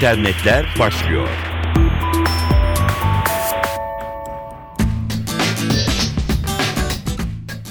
İnternetler başlıyor.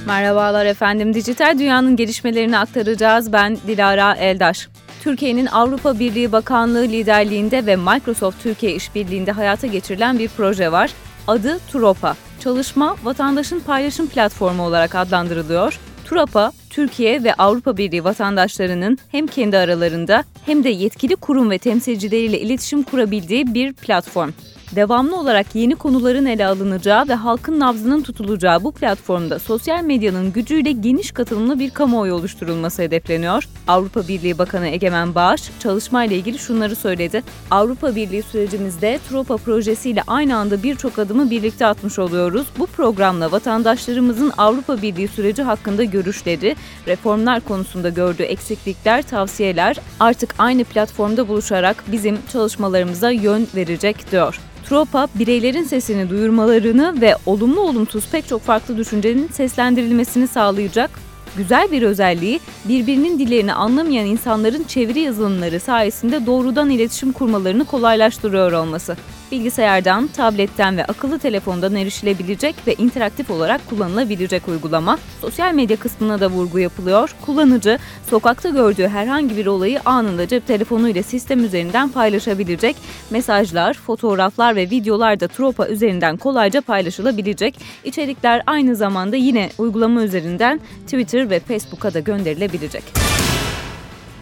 Merhabalar efendim. Dijital dünyanın gelişmelerini aktaracağız. Ben Dilara Eldaş. Türkiye'nin Avrupa Birliği Bakanlığı liderliğinde ve Microsoft Türkiye işbirliğinde hayata geçirilen bir proje var. Adı Turopa. Çalışma vatandaşın paylaşım platformu olarak adlandırılıyor. Turapa, Türkiye ve Avrupa Birliği vatandaşlarının hem kendi aralarında hem de yetkili kurum ve temsilcileriyle iletişim kurabildiği bir platform. Devamlı olarak yeni konuların ele alınacağı ve halkın nabzının tutulacağı bu platformda sosyal medyanın gücüyle geniş katılımlı bir kamuoyu oluşturulması hedefleniyor. Avrupa Birliği Bakanı Egemen Bağış çalışmayla ilgili şunları söyledi. Avrupa Birliği sürecimizde Tropa projesiyle aynı anda birçok adımı birlikte atmış oluyoruz. Bu programla vatandaşlarımızın Avrupa Birliği süreci hakkında görüşleri, reformlar konusunda gördüğü eksiklikler, tavsiyeler artık aynı platformda buluşarak bizim çalışmalarımıza yön verecek diyor. Tropa, bireylerin sesini duyurmalarını ve olumlu olumsuz pek çok farklı düşüncenin seslendirilmesini sağlayacak güzel bir özelliği birbirinin dillerini anlamayan insanların çeviri yazılımları sayesinde doğrudan iletişim kurmalarını kolaylaştırıyor olması bilgisayardan, tabletten ve akıllı telefondan erişilebilecek ve interaktif olarak kullanılabilecek uygulama. Sosyal medya kısmına da vurgu yapılıyor. Kullanıcı sokakta gördüğü herhangi bir olayı anında cep telefonuyla sistem üzerinden paylaşabilecek. Mesajlar, fotoğraflar ve videolar da Tropa üzerinden kolayca paylaşılabilecek. İçerikler aynı zamanda yine uygulama üzerinden Twitter ve Facebook'a da gönderilebilecek.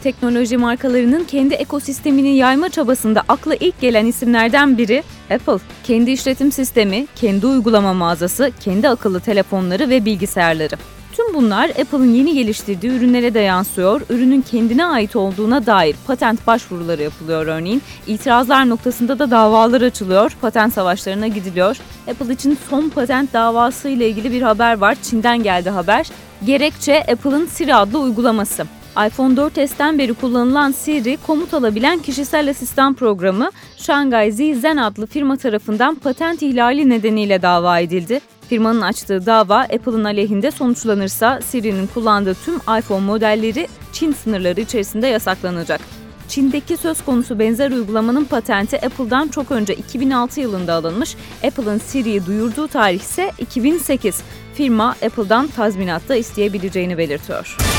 Teknoloji markalarının kendi ekosistemini yayma çabasında akla ilk gelen isimlerden biri Apple. Kendi işletim sistemi, kendi uygulama mağazası, kendi akıllı telefonları ve bilgisayarları. Tüm bunlar Apple'ın yeni geliştirdiği ürünlere de yansıyor. Ürünün kendine ait olduğuna dair patent başvuruları yapılıyor örneğin. İtirazlar noktasında da davalar açılıyor. Patent savaşlarına gidiliyor. Apple için son patent davası ile ilgili bir haber var. Çin'den geldi haber. Gerekçe Apple'ın Siri adlı uygulaması iPhone 4s'ten beri kullanılan Siri komut alabilen kişisel asistan programı Shanghai Zizhen adlı firma tarafından patent ihlali nedeniyle dava edildi. Firmanın açtığı dava Apple'ın aleyhinde sonuçlanırsa Siri'nin kullandığı tüm iPhone modelleri Çin sınırları içerisinde yasaklanacak. Çin'deki söz konusu benzer uygulamanın patenti Apple'dan çok önce 2006 yılında alınmış. Apple'ın Siri'yi duyurduğu tarih ise 2008. Firma Apple'dan tazminat da isteyebileceğini belirtiyor.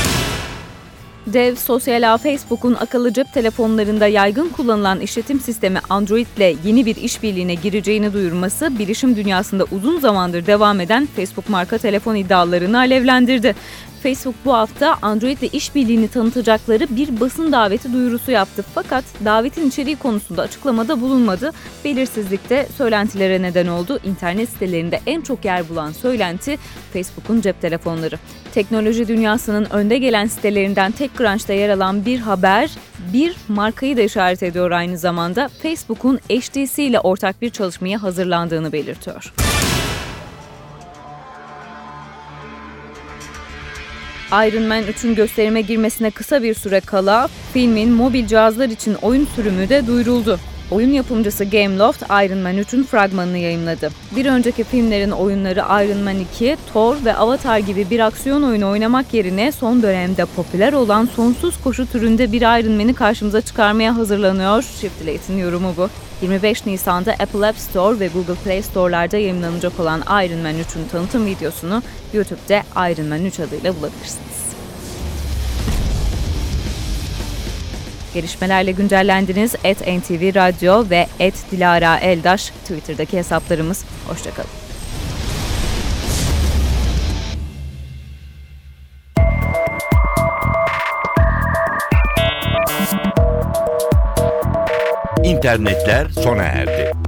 Dev sosyal ağ Facebook'un akıllı cep telefonlarında yaygın kullanılan işletim sistemi Android ile yeni bir işbirliğine gireceğini duyurması bilişim dünyasında uzun zamandır devam eden Facebook marka telefon iddialarını alevlendirdi. Facebook bu hafta Android ile işbirliğini tanıtacakları bir basın daveti duyurusu yaptı. Fakat davetin içeriği konusunda açıklamada bulunmadı. Belirsizlikte söylentilere neden oldu. İnternet sitelerinde en çok yer bulan söylenti Facebook'un cep telefonları. Teknoloji dünyasının önde gelen sitelerinden TechCrunch'ta yer alan bir haber bir markayı da işaret ediyor aynı zamanda. Facebook'un HTC ile ortak bir çalışmaya hazırlandığını belirtiyor. Iron Man 3'ün gösterime girmesine kısa bir süre kala filmin mobil cihazlar için oyun sürümü de duyuruldu. Oyun yapımcısı Gameloft Iron Man 3'ün fragmanını yayımladı. Bir önceki filmlerin oyunları Iron Man 2, Thor ve Avatar gibi bir aksiyon oyunu oynamak yerine son dönemde popüler olan sonsuz koşu türünde bir Iron Man'i karşımıza çıkarmaya hazırlanıyor. Shift Late'in yorumu bu. 25 Nisan'da Apple App Store ve Google Play Store'larda yayınlanacak olan Iron Man 3'ün tanıtım videosunu YouTube'de Iron Man 3 adıyla bulabilirsiniz. Gelişmelerle güncellendiniz. Et NTV Radyo ve et Dilara Eldaş Twitter'daki hesaplarımız. Hoşçakalın. İnternetler sona erdi.